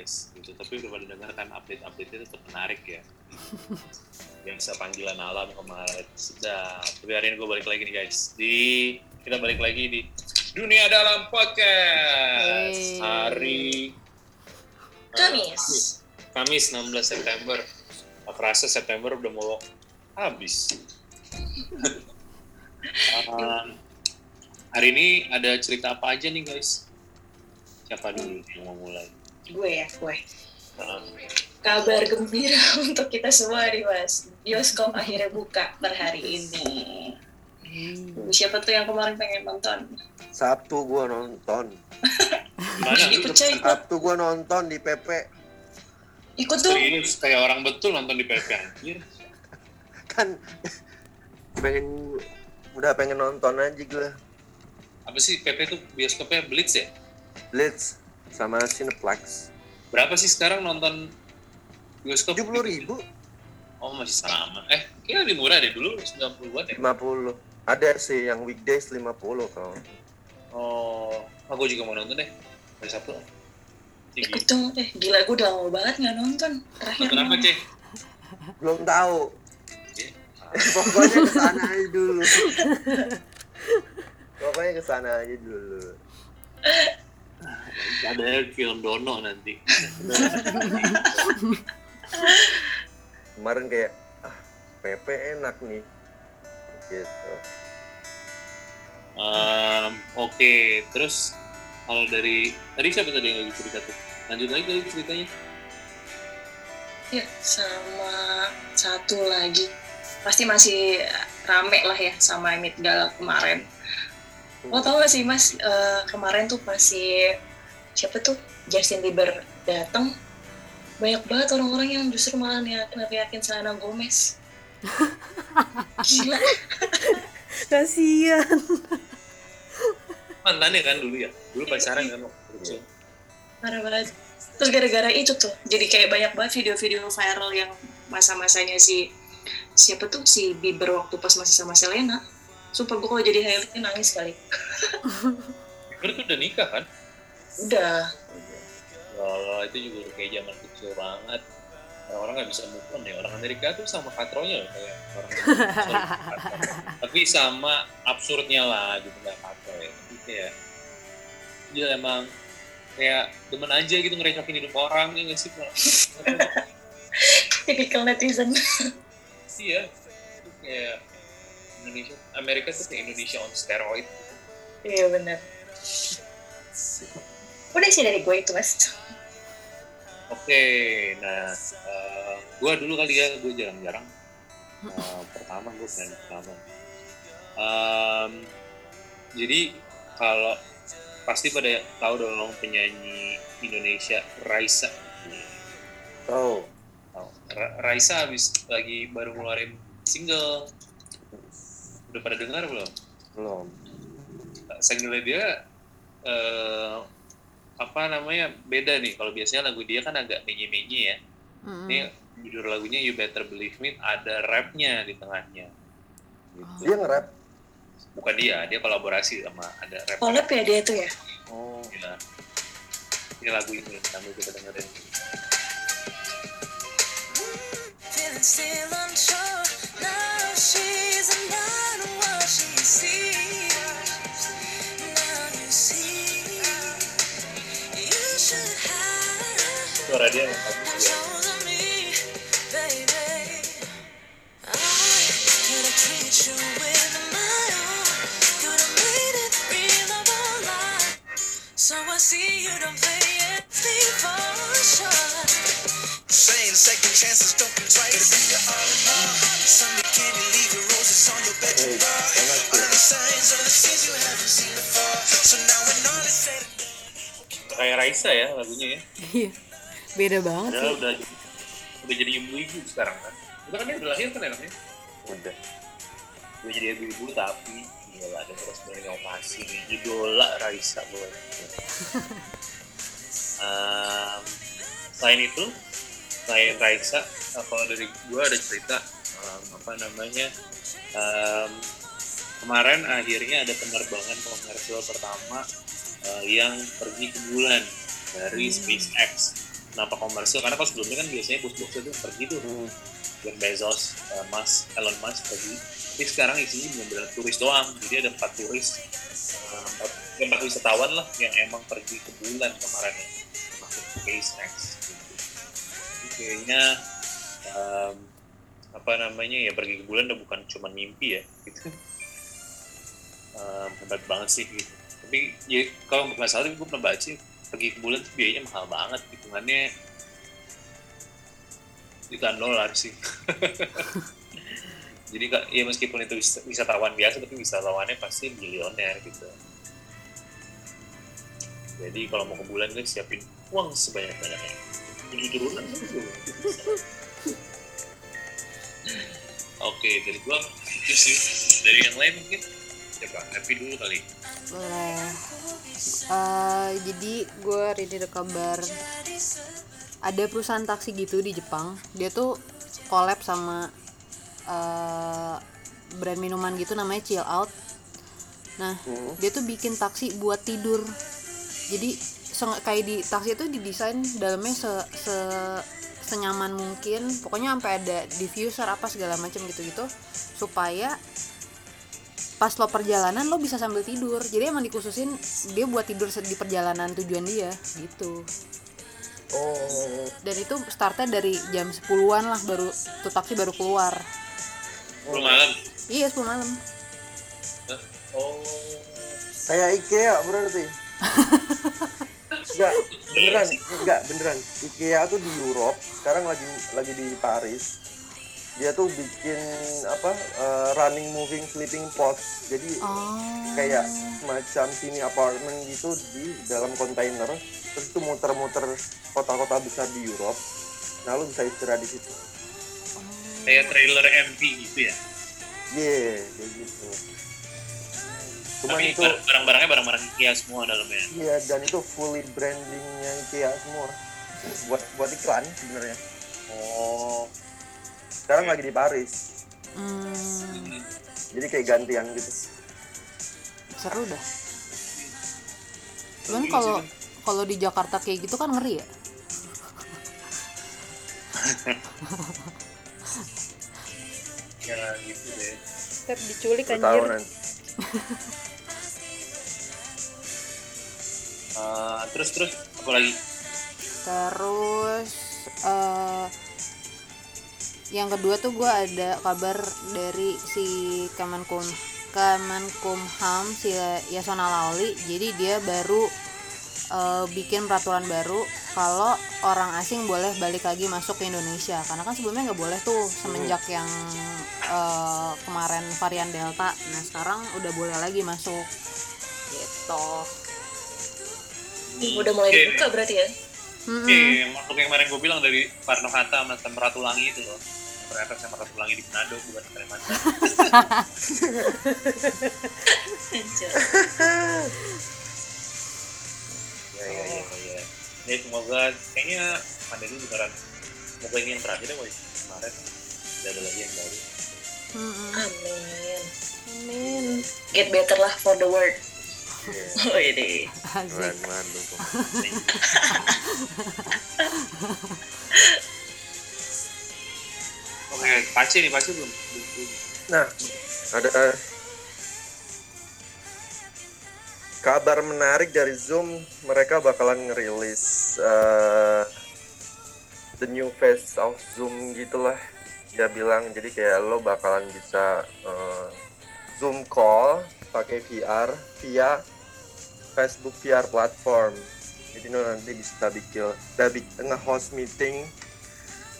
guys, gitu. Tapi udah pada dengar kan update-update itu tetap menarik ya. Yang bisa panggilan alam kemarin sedap. Tapi hari ini gue balik lagi nih guys. Di kita balik lagi di Dunia Dalam Podcast. Hey. Hari Kamis. Kamis 16 September. Kerasa September udah mau habis. Um, hari ini ada cerita apa aja nih guys? Siapa dulu yang mau mulai? Gue ya, gue. Kabar gembira untuk kita semua nih mas. Bioskop akhirnya buka per hari ini. Siapa tuh yang kemarin pengen nonton? Sabtu gua nonton. mana? Ikut coy, ikut. Sabtu gua nonton di PP. Ikut tuh. Serius kayak orang betul nonton di PP anjir. Kan pengen udah pengen nonton aja gua. Apa sih PP tuh bioskopnya Blitz ya? Blitz sama Cineplex. Berapa sih sekarang nonton bioskop? Tujuh puluh ribu, Oh masih sama. Eh, kayaknya lebih murah deh dulu 90-an ya. lima puluh. Ada sih yang weekdays 50 kalau. Oh, aku juga mau nonton deh. Hari Sabtu. Tinggi. Ikut dong. Eh gila gue udah lama banget nggak nonton. Terakhir Nonton apa, Ceh? Belum tahu. Oke. Pokoknya ke sana aja dulu. Pokoknya ke sana aja dulu. Ada film Dono nanti. Kemarin kayak ah PP enak nih. Gitu. Em, Oke, terus kalau dari tadi siapa tadi yang lagi cerita tuh? Lanjut lagi tadi ceritanya. Ya, sama satu lagi. Pasti masih rame lah ya sama Emit Gala kemarin. Lo tau gak sih mas, eh, kemarin tuh pasti siapa tuh Justin Bieber datang banyak banget orang-orang yang justru malah neriakin Selena Gomez. Gila. Kasian. Mantannya kan dulu ya? Dulu pacaran kan waktu kecil. Parah banget. Terus gara-gara itu tuh, jadi kayak banyak banget video-video viral yang masa-masanya si siapa tuh si Bieber waktu pas masih sama Selena. Sumpah gue kalau jadi highlightnya nangis kali. Bieber tuh udah nikah kan? Udah. Kalau itu juga udah kayak zaman kecil banget. Orang-orang nggak bisa move on ya. Orang Amerika tuh sama katronya loh kayak orang. Tapi sama absurdnya lah gitu nggak katro ya. Tapi kayak dia emang kayak demen aja gitu ngerecokin hidup orang ya nggak sih? Typical netizen. Iya, itu kayak Indonesia, Amerika tuh kayak Indonesia on steroid. Iya benar. Udah sih dari gue itu mas. Oke, nah, eh, gua dulu kali ya, gue jarang-jarang. Eh, pertama gue pengen pertama. Em, jadi kalau pasti pada tahu dong penyanyi Indonesia Raisa. Tahu. Tahu. Ra- Raisa habis lagi baru ngeluarin single. Udah pada dengar belum? Belum. single dia eh, apa namanya beda nih kalau biasanya lagu dia kan agak menye-menye ya Mm. ini judul lagunya You Better Believe Me ada rapnya di tengahnya gitu. Dia nge-rap. bukan dia dia kolaborasi sama ada rap Collab ya dia tuh ya. Oh. Gila. ini lagu ini sambil kita dengerin still unsure. Now she's not what she seems. It real of our life. So I see you don't play it for sure. Saying second chances don't come twice. Be your all in all. Sunday candy, leave your roses on your bedroom bar. enak. Early signs of the scenes you haven't seen before. So now when all is said and done. kayak Raisa ya lagunya ya Iya. Beda banget Padahal sih. udah udah jadi ibu-ibu sekarang kan udah kan dia udah lahir kan anaknya Udah. udah jadi ibu-ibu tapi gila ada terus berinovasi idola Raisa gue Em, selain itu selain Raisa eh, kalau dari gue ada cerita em, apa namanya em, kemarin akhirnya ada penerbangan komersial pertama eh, yang pergi ke bulan dari SpaceX. Kenapa komersial? Karena kalau sebelumnya kan biasanya bos-bos itu pergi tuh, Hmm. Jeff Bezos, eh, Mas, Elon Musk pergi. Tapi sekarang isinya benar-benar turis doang. Jadi ada empat turis, empat, ya, empat wisatawan lah yang emang pergi ke bulan kemarin ya, masuk SpaceX. Gitu. Jadi kayaknya em, apa namanya ya pergi ke bulan udah bukan cuma mimpi ya gitu Em, hebat banget sih gitu tapi ya kalau nggak salah gue pernah baca pergi ke bulan tuh biayanya mahal banget hitungannya jutaan dolar sih jadi ya meskipun itu wis- wisatawan biasa tapi wisatawannya pasti milioner gitu jadi kalau mau ke bulan kan siapin uang sebanyak banyaknya tujuh turunan Oke, dari gua itu sih. Dari yang lain mungkin siapa? Happy dulu kali. Boleh. Eh, jadi gue read ada kabar ada perusahaan taksi gitu di Jepang. Dia tuh collab sama eh, brand minuman gitu namanya Chill Out. Nah, dia tuh bikin taksi buat tidur. Jadi kayak di taksi itu didesain dalamnya se, se- senyaman mungkin. Pokoknya sampai ada diffuser apa segala macam gitu-gitu supaya pas lo perjalanan lo bisa sambil tidur jadi emang dikhususin dia buat tidur di perjalanan tujuan dia gitu Oh, dan itu startnya dari jam 10-an lah baru tuh taksi baru keluar Belum malam. iya 10 malam Hah? Oh. kayak IKEA berarti. Enggak, beneran, enggak beneran. IKEA tuh di Europe, sekarang lagi lagi di Paris. Dia tuh bikin apa eh, running moving sleeping pods. Jadi oh kayak semacam sini apartemen gitu di dalam kontainer. Terus itu muter-muter kota-kota besar di Europe. Nah, lu bisa istirahat di situ. Kayak trailer MP gitu ya. Yeah, kayak gitu. Cuman Tapi itu bar- barang-barangnya barang-barang IKEA semua dalamnya. Iya dan itu fully brandingnya IKEA semua buat buat iklan sebenarnya. Oh. Sekarang lagi di Paris, hmm, jadi kayak gantian gitu. seru dah cuman kalau kalau di Jakarta kayak gitu kan ngeri ya Ya gitu deh. Step diculik nanti. Eh, terus terus apa lagi? Terus eh yang kedua tuh gue ada kabar dari si Kemenkum Kemenkumham si Yasona Lauli. Jadi dia baru eh, bikin peraturan baru kalau orang asing boleh balik lagi masuk ke Indonesia. Karena kan sebelumnya nggak boleh tuh semenjak yang eh, kemarin varian Delta. Nah sekarang udah boleh lagi masuk. Gitu. Udah mulai dibuka berarti ya? Oke, yang waktu yang kemarin gue bilang dari Parno Hatta sama Tem Ratulangi itu loh. Ternyata sama Ratulangi di Manado bukan di Kalimantan. Anjir. ya ya ya ya. Ya semoga kayaknya pandemi beneran semoga ini yang terakhir ya. Kemarin tidak ada lagi yang baru. Mm-mm. Amin. Amin. Get better lah for the world. Iya, Oh ini. Asik. Keren banget Oke, Paci nih, Paci belum. Nah, ada eh, kabar menarik dari Zoom. Mereka bakalan ngerilis eh, the new face of Zoom gitulah. Dia bilang jadi kayak lo bakalan bisa eh, Zoom call pakai VR via Facebook VR platform. Jadi lo nanti bisa bikin, bisa bikin nge-host meeting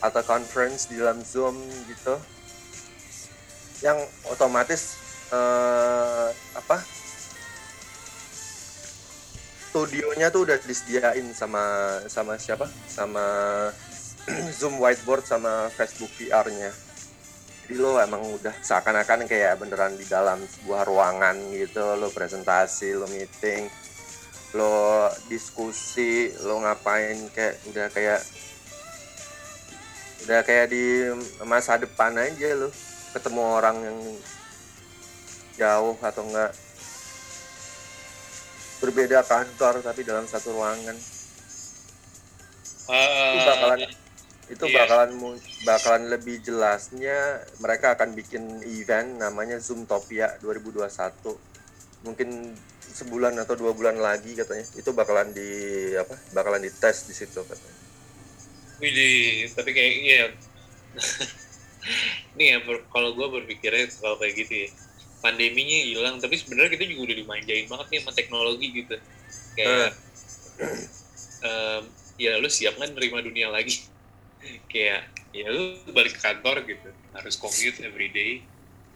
atau conference di dalam Zoom gitu yang otomatis eh, apa studionya tuh udah disediain sama sama siapa? Sama Zoom whiteboard sama Facebook VR-nya jadi lo emang udah seakan-akan kayak beneran di dalam sebuah ruangan gitu lo presentasi lo meeting lo diskusi lo ngapain kayak udah kayak udah kayak di masa depan aja lo ketemu orang yang jauh atau enggak. Berbeda kantor tapi dalam satu ruangan. Eh, itu bakalan itu Iya. bakalan bakalan lebih jelasnya mereka akan bikin event namanya Zoomtopia 2021 mungkin sebulan atau dua bulan lagi katanya. Itu bakalan di apa bakalan dites di situ katanya Widih, tapi kayak iya. Nih ya, kalau gue berpikirnya kalau kayak gitu ya, pandeminya hilang, tapi sebenarnya kita juga udah dimanjain banget nih sama teknologi gitu. Kayak, em, ya lu siap kan nerima dunia lagi? kayak, ya lu balik ke kantor gitu, harus commute every day.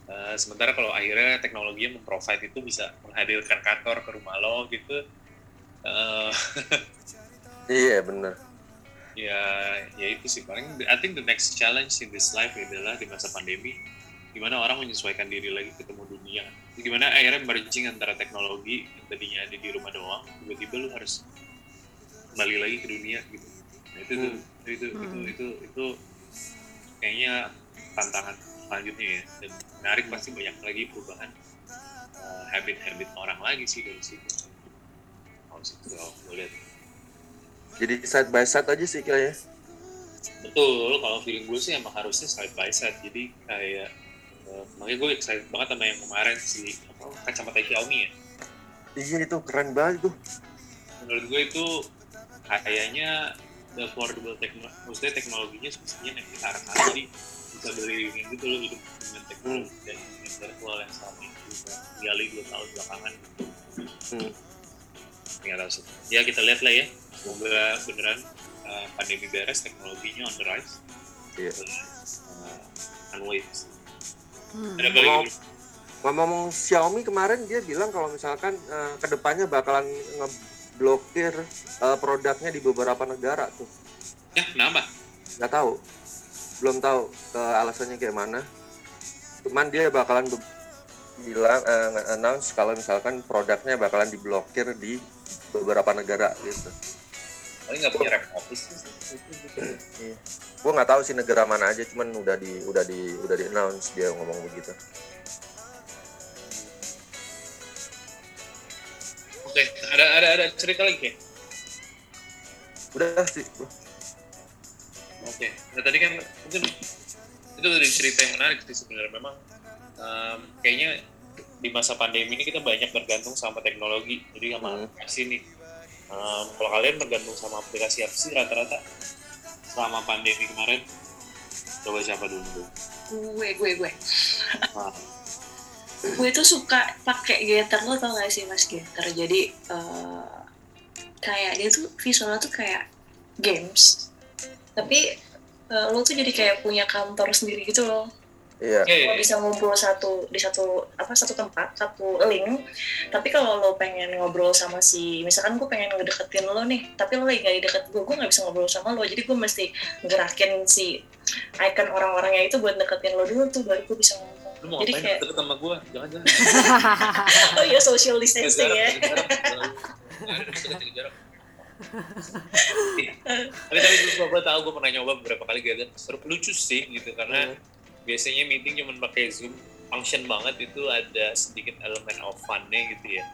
Eh, sementara kalau akhirnya teknologinya memprovide itu bisa menghadirkan kantor ke rumah lo gitu. Eh, iya bener ya ya itu sih. Paling I think the next challenge in this life adalah di masa pandemi gimana orang menyesuaikan diri lagi ketemu dunia. Gimana akhirnya merging antara teknologi yang tadinya ada di rumah doang tiba-tiba lu harus kembali lagi ke dunia gitu. Nah, itu tuh itu itu, itu Hmm. itu itu kayaknya tantangan selanjutnya ya. Dan menarik pasti banyak lagi perubahan uh, habit-habit orang lagi sih dari situ. Kalau situ kalau gue lihat jadi side by side aja sih kayaknya Betul, kalau feeling gue sih emang harusnya side by side. Jadi kayak, eh, makanya gue excited banget sama yang kemarin si apa, kacamata Xiaomi ya. iya itu keren banget tuh Menurut gue itu kayaknya the affordable teknologi, maksudnya teknologinya semestinya naik ke arah sana. Jadi bisa beli yang gitu loh hidup dengan teknologi dan dengan virtual yang selama ini juga gali dua tahun belakangan. Hmm. Nggak tahu sih. Ya kita lihat lah ya. Semoga beneran eh, pandemi beres, teknologinya on the rise. Iya. Uh, and wait. Hmm. Ada lagi? ngomong Xiaomi kemarin dia bilang kalau misalkan eh, ke depannya bakalan ngeblokir eh, produknya di beberapa negara tuh Ya, kenapa? nggak tahu belum tahu ke alasannya kayak mana cuman dia bakalan bilang eh, nge-announce kalau misalkan produknya bakalan diblokir di beberapa negara gitu Paling nggak punya rep office sih. Iya. Gue nggak tahu sih negara mana aja, cuman udah di udah di udah di announce dia ngomong begitu. Oke, ada ada ada cerita lagi ya? Udah sih. Oke, nah tadi kan mungkin itu dari cerita yang menarik sih sebenarnya memang em, kayaknya di masa pandemi ini kita banyak bergantung sama teknologi. Jadi sama Hmm. aplikasi nih. Em, kalau kalian bergantung sama aplikasi apa sih rata-rata selama pandemi kemarin? Coba siapa dulu? Gue gue gue. Nah, gue tuh suka pakai Getter lo tau gak sih mas? Getter. Jadi eh, kayak dia tuh visualnya tuh kayak games. Tapi eh, lo tuh jadi kayak punya kantor sendiri gitu loh Iya. Lo bisa ngumpul satu di satu apa satu tempat satu link tapi kalau lo pengen ngobrol sama si misalkan gue pengen ngedeketin lo nih tapi lo lagi gak di deket gue gue nggak bisa ngobrol sama lo jadi gue mesti gerakin si icon orang-orangnya itu buat deketin lo dulu tuh baru gue bisa ngomong lu mau jadi ngapain kayak deket sama gue jangan-jangan oh iya social distancing ya jarak, jaga jarak. Jaga jarak. Iya. tapi tapi gue gue tahu gue pernah nyoba beberapa kali gitu seru lucu sih gitu karena biasanya meeting cuma pakai zoom. Function banget itu ada sedikit elemen of fun-nya gitu ya.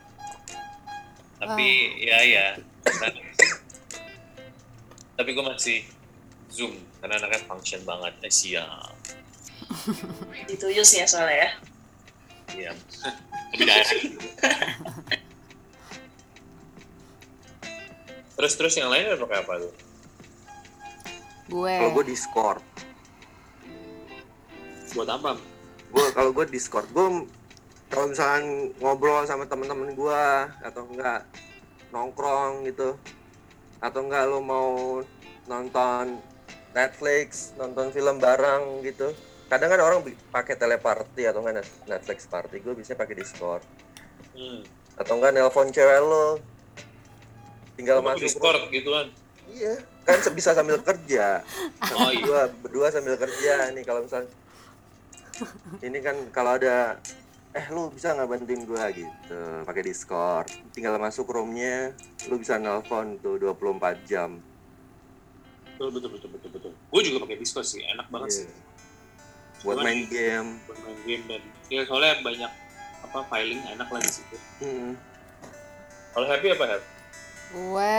Tapi ya ya. Nah, tapi gue masih zoom karena anaknya function banget. Eh, siap itu just ya soalnya ya. Iya lebih gitu. terus terus yang lain ada pakai apa tuh? Gue. Kalau gue Discord, buat apa gue kalau gue Discord, gue kalau misalkan ngobrol sama temen-temen gue atau enggak nongkrong gitu, atau enggak lo mau nonton Netflix, nonton film bareng gitu. Kadang kan orang pakai teleparty atau enggak Net- Netflix party, gue biasanya pakai Discord. hmm. Atau enggak nelpon cewek lo, tinggal Lu masuk Discord gitu kan Iya, kan bisa sambil kerja. Oh, iya. Berdua, berdua sambil kerja nih kalau misal ini kan kalau ada eh lu bisa nggak bantuin gua? Gitu. Pakai Discord. Tinggal masuk roomnya lu bisa nelpon tuh 24 jam. Betul betul betul betul betul. Gue juga pakai Discord sih enak banget Iya. sih buat Cuman main game. buat main game dan ya soalnya banyak apa filing enak lah di situ. Hmm. kalau happy apa happy gue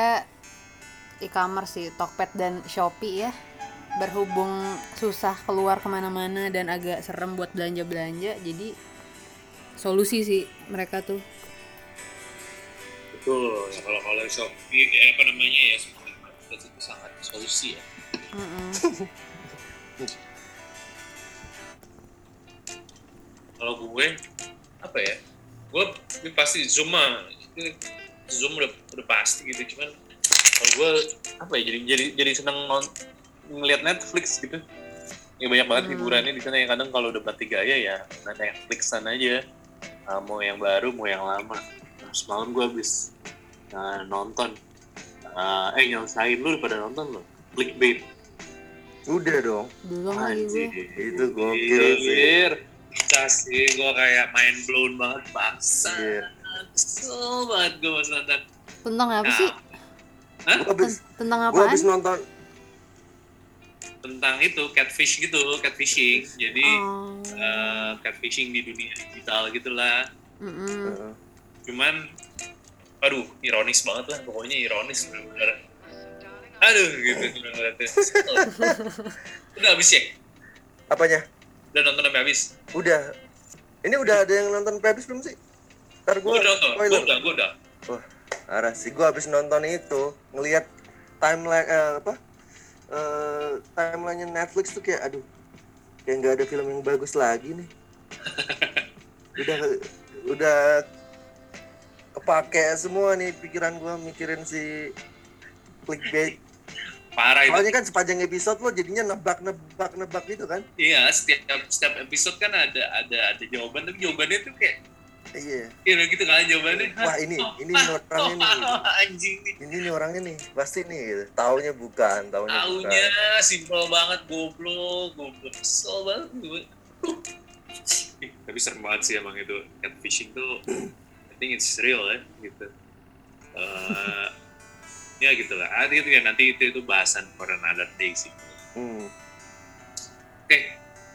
e-commerce sih Tokped dan Shopee ya berhubung susah keluar ke mana-mana dan agak serem buat belanja-belanja jadi solusi sih mereka tuh betul ya kalau kalau Shopee eh, apa namanya ya semuanya itu sangat solusi ya Mm-mm. kalau gue apa ya gue gue pasti zoom mah itu zoom udah udah pasti gitu cuman kalau gue apa ya jadi jadi jadi seneng non ngeliat Netflix gitu ya banyak banget Hmm. hiburannya di sana yang kadang kalau udah mati gaya ya nah Netflixan aja Ah, mau yang baru mau yang lama nah, semalam gue habis ah, nonton Ah, eh nyelesain lu pada nonton lo clickbait Udah dong. belum lagi gue Itu gokil sih. Anjir. Bisa sih, gue kayak mind blown banget bangsa. Iya. Kesel banget gue pas nonton. tentang apa sih Hah? Gue tentang gue apaan habis nonton Tentang itu, catfish gitu, catfishing. Jadi, oh. eh, catfishing di dunia digital gitulah. Mm-mm. Heeh. Cuman, aduh, ironis banget lah. Pokoknya ironis bener-bener. Aduh, gitu. Udah habis ya? apanya? Udah nonton sampai habis? Udah. Ini udah ada yang nonton habis belum sih? Ntar Gue gue udah nonton, gue udah, gue udah. Wah, arah sih. Gue habis nonton itu, ngelihat timeline eh, apa? Eh, timelinenya Netflix tuh kayak aduh, kayak nggak ada film yang bagus lagi nih. udah udah kepake semua nih pikiran gue mikirin si clickbait. Parah itu. Soalnya kan sepanjang episode lo jadinya nebak nebak nebak gitu kan? Iya, setiap setiap episode kan ada ada ada jawaban, tapi jawabannya tuh kayak Iya. Iya gitu kan jawabannya. Wah, ini- ini ah, orangnya nih. anjing nih. Ini nih orangnya nih, pasti nih. Gitu. Taunya bukan, taunya Taunya bukan. simpel banget goblok, goblok kesel banget gue. Tapi serem banget sih emang itu catfishing tuh. I think it's real ya gitu. Eh, ya gitulah. Ah, itu ya nanti itu itu bahasan for another day sih. Hmm. Oke,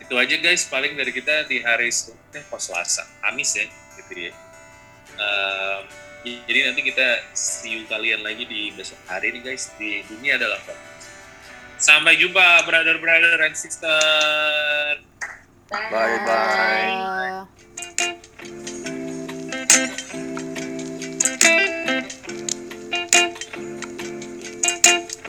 itu aja guys paling dari kita di hari Senin, eh, kok Selasa, Kamis ya, gitu ya. Ehm, jadi nanti kita see you kalian lagi di besok hari nih guys di dunia adalah podcast. Sampai jumpa brother brother and sister. Bye bye. Uh,